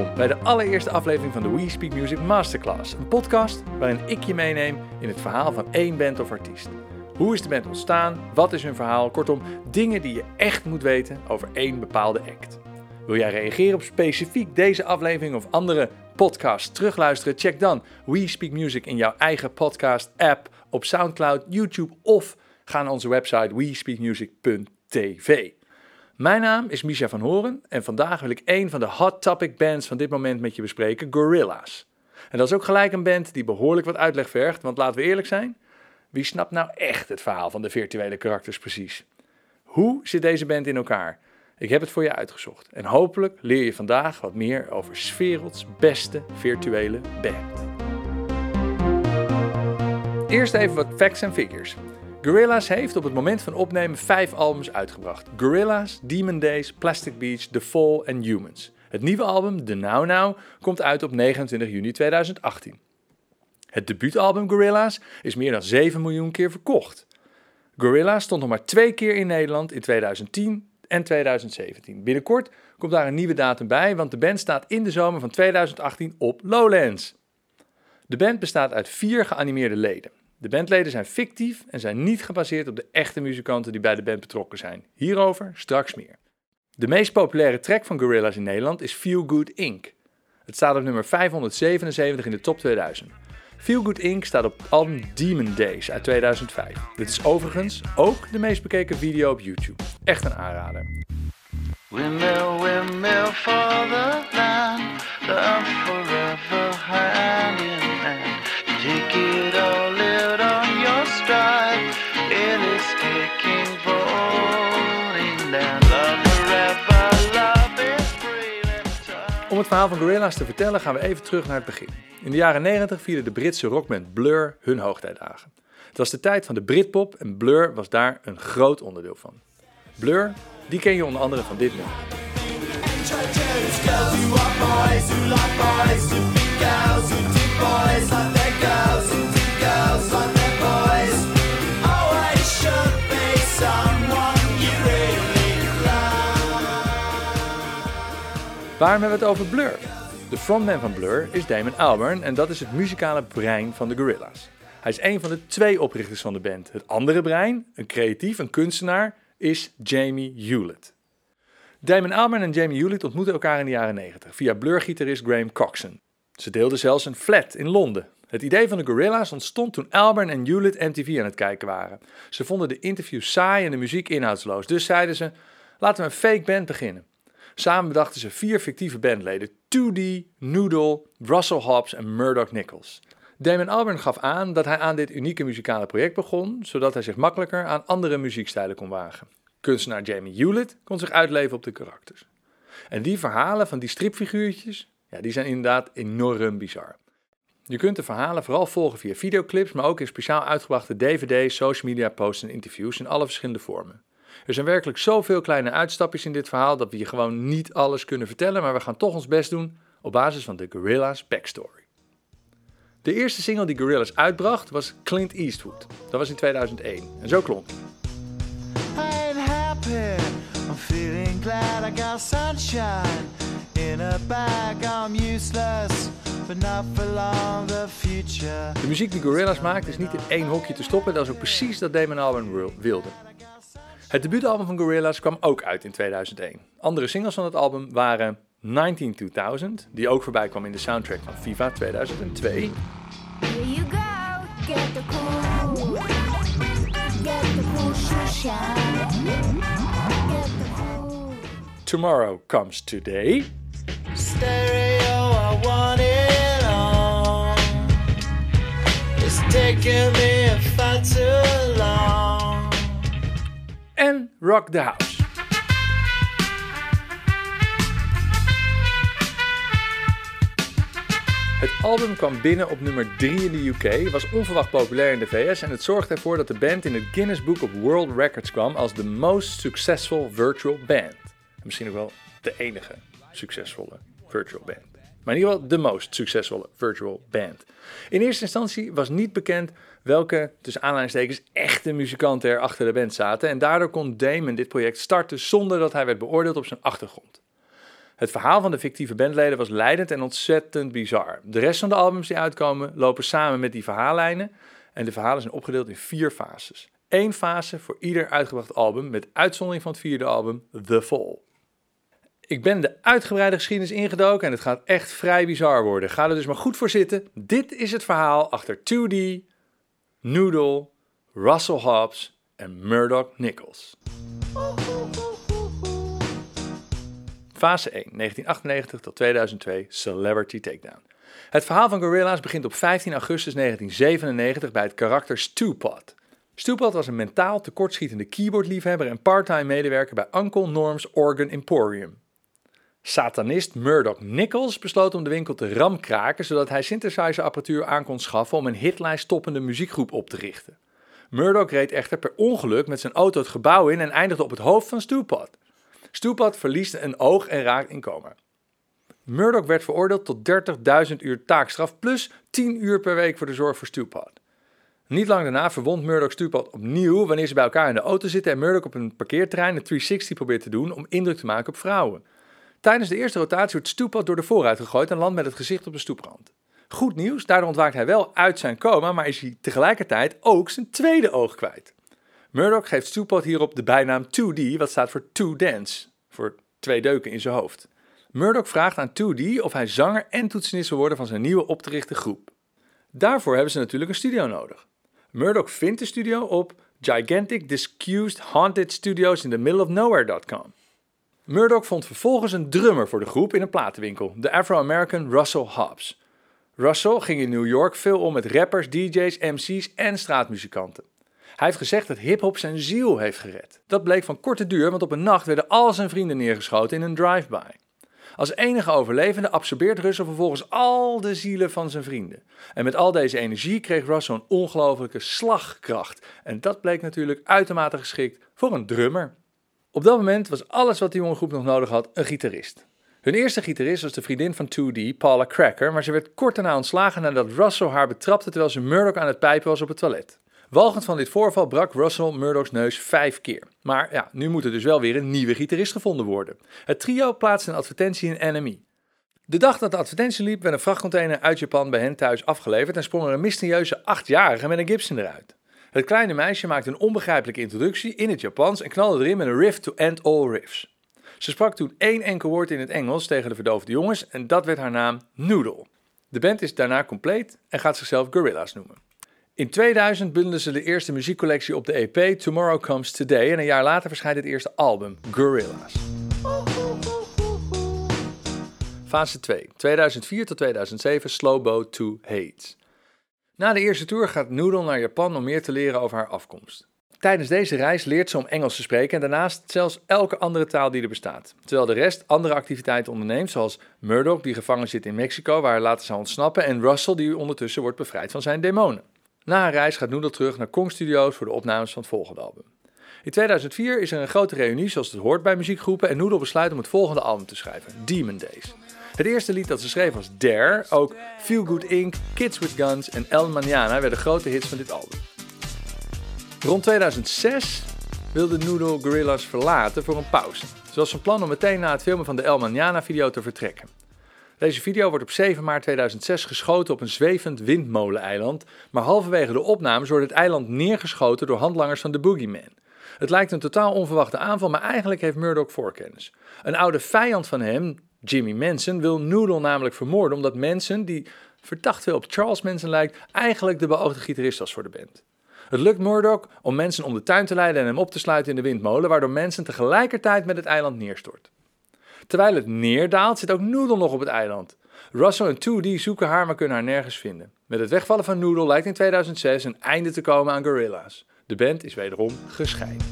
Bij de allereerste aflevering van de We Speak Music Masterclass, een podcast waarin ik je meeneem in het verhaal van één band of artiest. Hoe is de band ontstaan? Wat is hun verhaal? Kortom, dingen die je echt moet weten over één bepaalde act. Wil jij reageren op specifiek deze aflevering of andere podcasts terugluisteren? Check dan We Speak Music in jouw eigen podcast-app op SoundCloud, YouTube of ga naar onze website wespeakmusic.tv. Mijn naam is Misha van Horen en vandaag wil ik een van de hot topic bands van dit moment met je bespreken, Gorilla's. En dat is ook gelijk een band die behoorlijk wat uitleg vergt, want laten we eerlijk zijn, wie snapt nou echt het verhaal van de virtuele karakters precies? Hoe zit deze band in elkaar? Ik heb het voor je uitgezocht en hopelijk leer je vandaag wat meer over Sferots beste virtuele band. Eerst even wat facts en figures. Gorillaz heeft op het moment van opnemen vijf albums uitgebracht. Gorillaz, Demon Days, Plastic Beach, The Fall en Humans. Het nieuwe album, The Now Now, komt uit op 29 juni 2018. Het debuutalbum Gorillaz is meer dan 7 miljoen keer verkocht. Gorillaz stond nog maar twee keer in Nederland in 2010 en 2017. Binnenkort komt daar een nieuwe datum bij, want de band staat in de zomer van 2018 op Lowlands. De band bestaat uit vier geanimeerde leden. De bandleden zijn fictief en zijn niet gebaseerd op de echte muzikanten die bij de band betrokken zijn. Hierover straks meer. De meest populaire track van Gorillaz in Nederland is Feel Good Inc. Het staat op nummer 577 in de top 2000. Feel Good Inc. staat op album Demon Days uit 2005. Dit is overigens ook de meest bekeken video op YouTube. Echt een aanrader. For the the forever verhaal van Gorillaz te vertellen gaan we even terug naar het begin. In de jaren 90 vierde de Britse rockband Blur hun hoogtijdagen. Het was de tijd van de Britpop en Blur was daar een groot onderdeel van. Blur, die ken je onder andere van dit nummer. Waarom hebben we het over Blur? De frontman van Blur is Damon Albarn en dat is het muzikale brein van de Gorillaz. Hij is een van de twee oprichters van de band. Het andere brein, een creatief, een kunstenaar, is Jamie Hewlett. Damon Albarn en Jamie Hewlett ontmoetten elkaar in de jaren 90 via Blur-gitarist Graham Coxon. Ze deelden zelfs een flat in Londen. Het idee van de Gorillaz ontstond toen Albarn en Hewlett MTV aan het kijken waren. Ze vonden de interviews saai en de muziek inhoudsloos, dus zeiden ze: laten we een fake band beginnen. Samen bedachten ze vier fictieve bandleden: 2D, Noodle, Russell Hobbs en Murdoch Nichols. Damon Albarn gaf aan dat hij aan dit unieke muzikale project begon, zodat hij zich makkelijker aan andere muziekstijlen kon wagen. Kunstenaar Jamie Hewlett kon zich uitleven op de karakters. En die verhalen van die stripfiguurtjes, ja, die zijn inderdaad enorm bizar. Je kunt de verhalen vooral volgen via videoclips, maar ook in speciaal uitgebrachte dvd's, social media posts en interviews in alle verschillende vormen. Er zijn werkelijk zoveel kleine uitstapjes in dit verhaal dat we je gewoon niet alles kunnen vertellen, maar we gaan toch ons best doen op basis van de Gorillaz backstory. De eerste single die Gorillaz uitbracht was Clint Eastwood. Dat was in 2001 en zo klonk het. I'm feeling glad I got sunshine in a bag. I'm useless, but not for long the future. De muziek die Gorillaz maakt is niet in één hokje te stoppen. Dat is ook precies dat Damon Albarn wilde. Het debuutalbum van Gorillaz kwam ook uit in 2001. Andere singles van het album waren 19 2000, die ook voorbij kwam in de soundtrack van FIFA 2002. Here you go, get the cool, get the cool Tomorrow Comes Today. Stereo, I want it on. It's taking me far too long. Rock the House. Het album kwam binnen op nummer 3 in de UK, was onverwacht populair in de VS en het zorgde ervoor dat de band in het Guinness Book of World Records kwam als de most successful virtual band. Misschien ook wel de enige succesvolle virtual band. Maar in ieder geval de most succesvolle virtual band. In eerste instantie was niet bekend welke, tussen aanleidingstekens, echte muzikanten er achter de band zaten. En daardoor kon Damon dit project starten zonder dat hij werd beoordeeld op zijn achtergrond. Het verhaal van de fictieve bandleden was leidend en ontzettend bizar. De rest van de albums die uitkomen lopen samen met die verhaallijnen en de verhalen zijn opgedeeld in vier fases. Eén fase voor ieder uitgebracht album, met uitzondering van het vierde album, The Fall. Ik ben de uitgebreide geschiedenis ingedoken en het gaat echt vrij bizar worden. Ga er dus maar goed voor zitten. Dit is het verhaal achter 2D, Noodle, Russell Hobbs en Murdoch Nichols. Fase 1, 1998 tot 2002, Celebrity Takedown. Het verhaal van Gorillaz begint op 15 augustus 1997 bij het karakter Stupot. Stupot was een mentaal tekortschietende keyboardliefhebber en parttime medewerker bij Uncle Norm's Organ Emporium. Satanist Murdoch Nichols besloot om de winkel te ramkraken zodat hij synthesizerapparatuur aan kon schaffen om een hitlijst toppende muziekgroep op te richten. Murdoch reed echter per ongeluk met zijn auto het gebouw in en eindigde op het hoofd van Stupot. Stupot verliest een oog en raakt in coma. Murdoch werd veroordeeld tot 30.000 uur taakstraf plus 10 uur per week voor de zorg voor Stupot. Niet lang daarna verwondt Murdoch Stupot opnieuw wanneer ze bij elkaar in de auto zitten en Murdoch op een parkeerterrein een 360 probeert te doen om indruk te maken op vrouwen. Tijdens de eerste rotatie wordt Stupot door de vooruit gegooid en landt met het gezicht op de stoeprand. Goed nieuws, daardoor ontwaakt hij wel uit zijn coma, maar is hij tegelijkertijd ook zijn tweede oog kwijt. Murdoch geeft Stupot hierop de bijnaam 2D, wat staat voor Two Dance, voor twee deuken in zijn hoofd. Murdoch vraagt aan 2D of hij zanger en toetsenist wil worden van zijn nieuwe op te richten groep. Daarvoor hebben ze natuurlijk een studio nodig. Murdoch vindt de studio op Gigantic in the middle of nowhere.com. Murdoch vond vervolgens een drummer voor de groep in een platenwinkel, de Afro-American Russell Hobbs. Russell ging in New York veel om met rappers, DJ's, MC's en straatmuzikanten. Hij heeft gezegd dat hip-hop zijn ziel heeft gered. Dat bleek van korte duur, want op een nacht werden al zijn vrienden neergeschoten in een drive-by. Als enige overlevende absorbeert Russell vervolgens al de zielen van zijn vrienden. En met al deze energie kreeg Russell een ongelofelijke slagkracht. En dat bleek natuurlijk uitermate geschikt voor een drummer. Op dat moment was alles wat die jonge groep nog nodig had een gitarist. Hun eerste gitarist was de vriendin van 2D, Paula Cracker, maar ze werd kort daarna ontslagen nadat Russell haar betrapte terwijl ze Murdoch aan het pijpen was op het toilet. Walgend van dit voorval brak Russell Murdoch's neus vijf keer. Maar ja, nu moet er dus wel weer een nieuwe gitarist gevonden worden. Het trio plaatste een advertentie in NME. De dag dat de advertentie liep, werd een vrachtcontainer uit Japan bij hen thuis afgeleverd en sprong er een mysterieuze achtjarige met een Gibson eruit. Het kleine meisje maakte een onbegrijpelijke introductie in het Japans en knalde erin met een riff to end all riffs. Ze sprak toen één enkel woord in het Engels tegen de verdoofde jongens en dat werd haar naam Noodle. De band is daarna compleet en gaat zichzelf Gorillaz noemen. In 2000 bundelden ze de eerste muziekcollectie op de EP Tomorrow Comes Today en een jaar later verschijnt het eerste album Gorillaz. Fase 2, 2004 tot 2007, Slowboat to Hate. Na de eerste tour gaat Noodle naar Japan om meer te leren over haar afkomst. Tijdens deze reis leert ze om Engels te spreken en daarnaast zelfs elke andere taal die er bestaat. Terwijl de rest andere activiteiten onderneemt, zoals Murdoch, die gevangen zit in Mexico, waar hij later zou ontsnappen, en Russell, die ondertussen wordt bevrijd van zijn demonen. Na haar reis gaat Noodle terug naar Kong Studios voor de opnames van het volgende album. In 2004 is er een grote reunie, zoals het hoort bij muziekgroepen, en Noodle besluit om het volgende album te schrijven, Demon Days. Het eerste lied dat ze schreef was Dare, ook Feel Good Inc., Kids with Guns en El Manana werden grote hits van dit album. Rond 2006 wilde Noodle Gorillaz verlaten voor een pauze. Ze was van plan om meteen na het filmen van de El Manana video te vertrekken. Deze video wordt op 7 maart 2006 geschoten op een zwevend windmoleneiland, maar halverwege de opnames wordt het eiland neergeschoten door handlangers van de Boogeyman. Het lijkt een totaal onverwachte aanval, maar eigenlijk heeft Murdoch voorkennis. Een oude vijand van hem, Jimmy Manson, wil Noodle namelijk vermoorden omdat Manson, die verdacht veel op Charles Manson lijkt, eigenlijk de beoogde gitarist was voor de band. Het lukt Murdoch om mensen om de tuin te leiden en hem op te sluiten in de windmolen, waardoor mensen tegelijkertijd met het eiland neerstort. Terwijl het neerdaalt, zit ook Noodle nog op het eiland. Russell en 2D zoeken haar, maar kunnen haar nergens vinden. Met het wegvallen van Noodle lijkt in 2006 een einde te komen aan Gorillaz. De band is wederom gescheiden.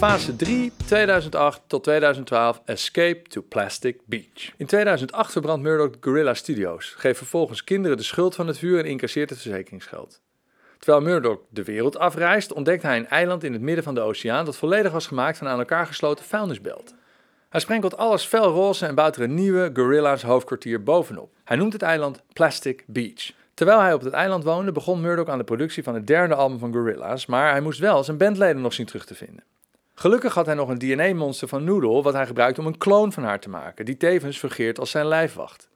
Fase 3, 2008 tot 2012, Escape to Plastic Beach. In 2008 verbrandt Murdoch Gorilla Studios, geeft vervolgens kinderen de schuld van het vuur en incasseert het verzekeringsgeld. Terwijl Murdoch de wereld afreist, ontdekt hij een eiland in het midden van de oceaan dat volledig was gemaakt van aan elkaar gesloten vuilnisbelten. Hij sprenkelt alles felroze en bouwt er een nieuwe Gorilla's hoofdkwartier bovenop. Hij noemt het eiland Plastic Beach. Terwijl hij op het eiland woonde, begon Murdoch aan de productie van het derde album van Gorillaz, maar hij moest wel zijn bandleden nog zien terug te vinden. Gelukkig had hij nog een DNA-monster van Noodle, wat hij gebruikt om een kloon van haar te maken, die tevens fungeert als zijn lijfwacht.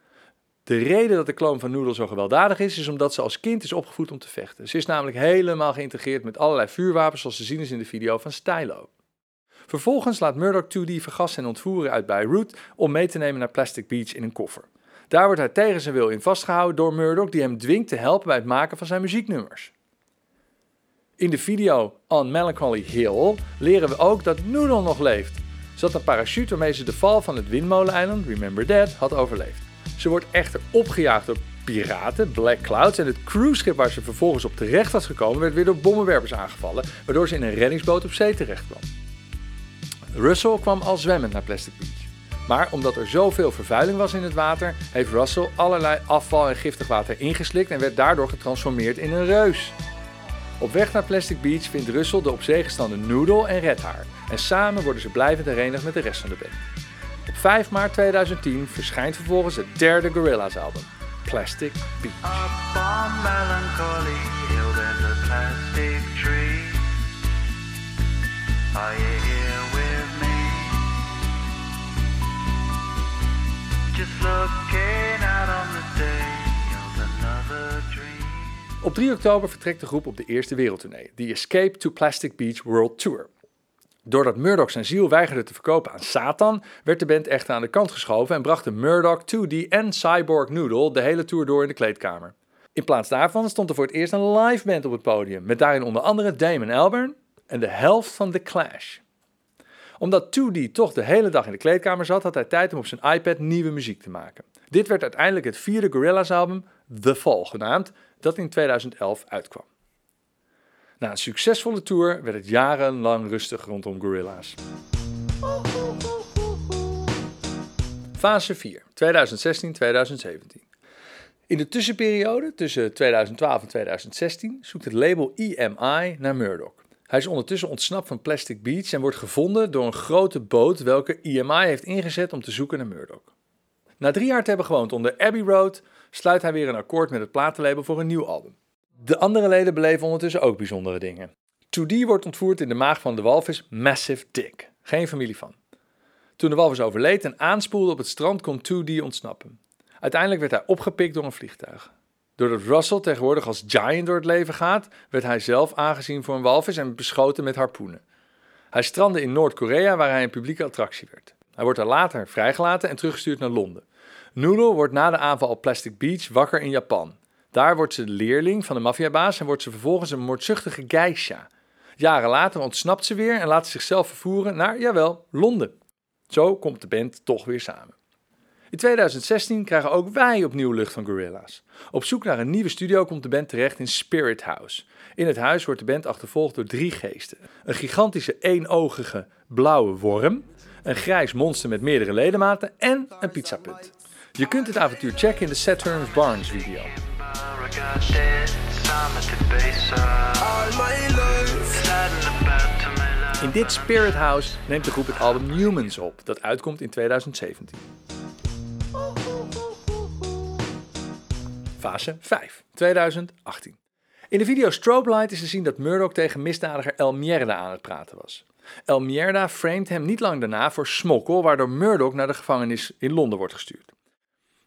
De reden dat de kloon van Noodle zo gewelddadig is, is omdat ze als kind is opgevoed om te vechten. Ze is namelijk helemaal geïntegreerd met allerlei vuurwapens, zoals te zien is in de video van Stylo. Vervolgens laat Murdoch 2D vergassen en ontvoeren uit Beirut om mee te nemen naar Plastic Beach in een koffer. Daar wordt hij tegen zijn wil in vastgehouden door Murdoch, die hem dwingt te helpen bij het maken van zijn muzieknummers. In de video On Melancholy Hill leren we ook dat Noodle nog leeft. Ze had een parachute waarmee ze de val van het windmoleneiland, Remember That, had overleefd. Ze wordt echter opgejaagd door piraten, Black Clouds, en het cruiseschip waar ze vervolgens op terecht was gekomen werd weer door bommenwerpers aangevallen, waardoor ze in een reddingsboot op zee terecht kwam. Russell kwam al zwemmend naar Plastic Beach. Maar omdat er zoveel vervuiling was in het water, heeft Russell allerlei afval en giftig water ingeslikt en werd daardoor getransformeerd in een reus. Op weg naar Plastic Beach vindt Russell de op zee gestande Noodle en redt haar. En samen worden ze blijvend herenigd met de rest van de band. Op 5 maart 2010 verschijnt vervolgens het derde Gorillaz album, Plastic Beach. On melancholy Op 3 oktober vertrekt de groep op de eerste wereldtournee, de Escape to Plastic Beach World Tour. Doordat Murdoch zijn ziel weigerde te verkopen aan Satan, werd de band echter aan de kant geschoven en brachten Murdoch, 2D en Cyborg Noodle de hele tour door in de kleedkamer. In plaats daarvan stond er voor het eerst een live band op het podium, met daarin onder andere Damon Albarn en de helft van The Clash. Omdat 2D toch de hele dag in de kleedkamer zat, had hij tijd om op zijn iPad nieuwe muziek te maken. Dit werd uiteindelijk het vierde Gorillaz album, The Fall genaamd, dat in 2011 uitkwam. Na een succesvolle tour werd het jarenlang rustig rondom Gorillaz. Fase 4, 2016-2017. In de tussenperiode tussen 2012 en 2016 zoekt het label EMI naar Murdoch. Hij is ondertussen ontsnapt van Plastic Beach en wordt gevonden door een grote boot welke EMI heeft ingezet om te zoeken naar Murdoch. Na drie jaar te hebben gewoond onder Abbey Road sluit hij weer een akkoord met het platenlabel voor een nieuw album. De andere leden beleven ondertussen ook bijzondere dingen. 2D wordt ontvoerd in de maag van de walvis Massive Dick. Geen familie van. Toen de walvis overleed en aanspoelde op het strand kon 2D ontsnappen. Uiteindelijk werd hij opgepikt door een vliegtuig. Doordat Russell tegenwoordig als giant door het leven gaat, werd hij zelf aangezien voor een walvis en beschoten met harpoenen. Hij strandde in Noord-Korea waar hij een publieke attractie werd. Hij wordt er later vrijgelaten en teruggestuurd naar Londen. Noodle wordt na de aanval op Plastic Beach wakker in Japan. Daar wordt ze de leerling van de maffiabaas en wordt ze vervolgens een moordzuchtige geisha. Jaren later ontsnapt ze weer en laat ze zichzelf vervoeren naar, jawel, Londen. Zo komt de band toch weer samen. In 2016 krijgen ook wij opnieuw lucht van Gorillaz. Op zoek naar een nieuwe studio komt de band terecht in Spirit House. In het huis wordt de band achtervolgd door drie geesten. Een gigantische eenogige blauwe worm, een grijs monster met meerdere ledematen en een pizzapunt. Je kunt het avontuur checken in de Saturn's Barnes video. In dit Spirit House neemt de groep het album Humans op, dat uitkomt in 2017. Fase 5, 2018. In de video Strobe Light is te zien dat Murdoch tegen misdadiger El Mierda aan het praten was. El Mierda framed hem niet lang daarna voor smokkel, waardoor Murdoch naar de gevangenis in Londen wordt gestuurd.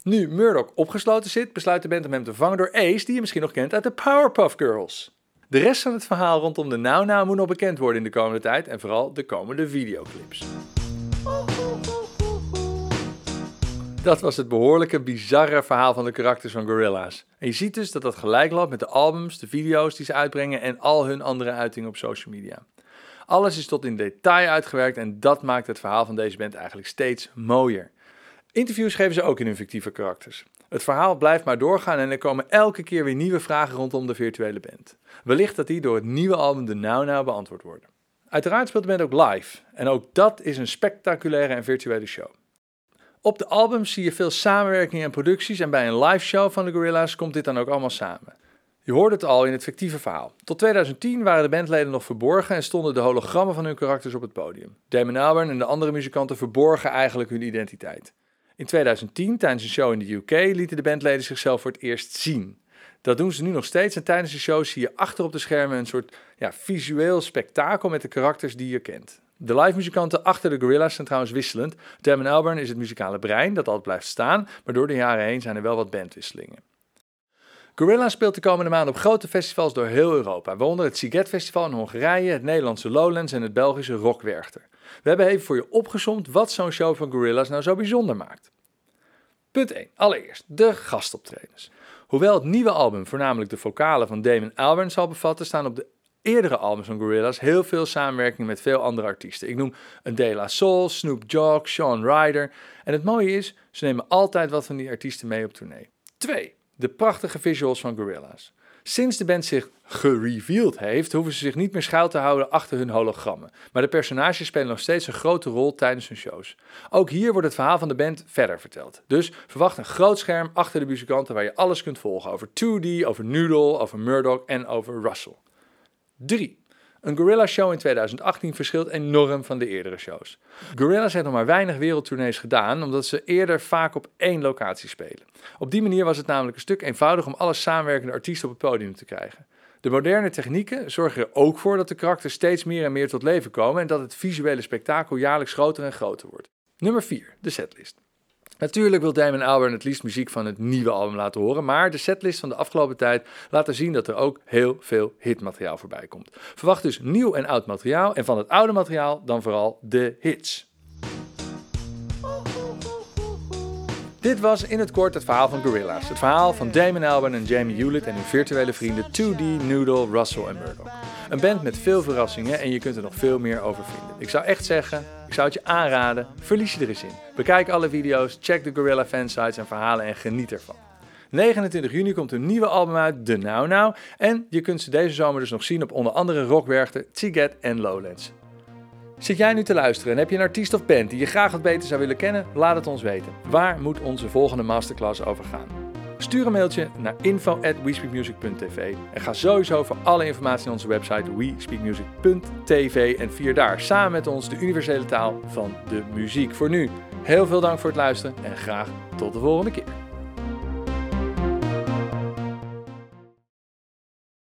Nu Murdoch opgesloten zit, besluit de band om hem te vangen door Ace, die je misschien nog kent uit de Powerpuff Girls. De rest van het verhaal rondom de Now moet nog bekend worden in de komende tijd en vooral de komende videoclips. Dat was het behoorlijke bizarre verhaal van de karakters van Gorillaz. En je ziet dus dat dat gelijk loopt met de albums, de video's die ze uitbrengen en al hun andere uitingen op social media. Alles is tot in detail uitgewerkt en dat maakt het verhaal van deze band eigenlijk steeds mooier. Interviews geven ze ook in hun fictieve karakters. Het verhaal blijft maar doorgaan en er komen elke keer weer nieuwe vragen rondom de virtuele band. Wellicht dat die door het nieuwe album de Now Now beantwoord worden. Uiteraard speelt de band ook live en ook dat is een spectaculaire en virtuele show. Op de albums zie je veel samenwerking en producties en bij een live show van de Gorillaz komt dit dan ook allemaal samen. Je hoorde het al in het fictieve verhaal. Tot 2010 waren de bandleden nog verborgen en stonden de hologrammen van hun karakters op het podium. Damon Albarn en de andere muzikanten verborgen eigenlijk hun identiteit. In 2010, tijdens een show in de UK, lieten de bandleden zichzelf voor het eerst zien. Dat doen ze nu nog steeds en tijdens de show zie je achter op de schermen een soort ja, visueel spektakel met de karakters die je kent. De live muzikanten achter de Gorillaz zijn trouwens wisselend. Damon Albarn is het muzikale brein dat altijd blijft staan, maar door de jaren heen zijn er wel wat bandwisselingen. Gorilla speelt de komende maanden op grote festivals door heel Europa, waaronder het Siget Festival in Hongarije, het Nederlandse Lowlands en het Belgische Rock Werchter. We hebben even voor je opgezomd wat zo'n show van Gorillaz nou zo bijzonder maakt. Punt 1. Allereerst de gastoptredens. Hoewel het nieuwe album voornamelijk de vocalen van Damon Albarn zal bevatten, staan op de eerdere albums van Gorillaz heel veel samenwerkingen met veel andere artiesten. Ik noem een De La Soul, Snoop Dogg, Sean Ryder. En het mooie is, ze nemen altijd wat van die artiesten mee op tournee. 2. De prachtige visuals van Gorillaz. Sinds de band zich gereveeld heeft, hoeven ze zich niet meer schuil te houden achter hun hologrammen. Maar de personages spelen nog steeds een grote rol tijdens hun shows. Ook hier wordt het verhaal van de band verder verteld. Dus verwacht een groot scherm achter de muzikanten waar je alles kunt volgen over 2D, over Noodle, over Murdoch en over Russell. 3. Een Gorilla Show in 2018 verschilt enorm van de eerdere shows. Gorilla's heeft nog maar weinig wereldtournees gedaan, omdat ze eerder vaak op één locatie spelen. Op die manier was het namelijk een stuk eenvoudig om alle samenwerkende artiesten op het podium te krijgen. De moderne technieken zorgen er ook voor dat de karakters steeds meer en meer tot leven komen en dat het visuele spektakel jaarlijks groter en groter wordt. Nummer 4. De setlist. Natuurlijk wil Damon Albarn het liefst muziek van het nieuwe album laten horen, maar de setlist van de afgelopen tijd laat zien dat er ook heel veel hitmateriaal voorbij komt. Verwacht dus nieuw en oud materiaal en van het oude materiaal dan vooral de hits. Dit was in het kort het verhaal van Gorillaz. Het verhaal van Damon Albarn en Jamie Hewlett en hun virtuele vrienden 2D, Noodle, Russell en Murdoch. Een band met veel verrassingen en je kunt er nog veel meer over vinden. Ik zou echt zeggen, ik zou het je aanraden, verlies je er eens in. Bekijk alle video's, check de Gorilla fansites en verhalen en geniet ervan. 29 juni komt een nieuwe album uit, The Now Now. En je kunt ze deze zomer dus nog zien op onder andere Rockwerchter, Tsiget en Lowlands. Zit jij nu te luisteren en heb je een artiest of band die je graag wat beter zou willen kennen? Laat het ons weten. Waar moet onze volgende masterclass over gaan? Stuur een mailtje naar info@wespeakmusic.tv en ga sowieso voor alle informatie naar onze website wespeakmusic.tv en vier daar samen met ons de universele taal van de muziek. Voor nu, heel veel dank voor het luisteren en graag tot de volgende keer.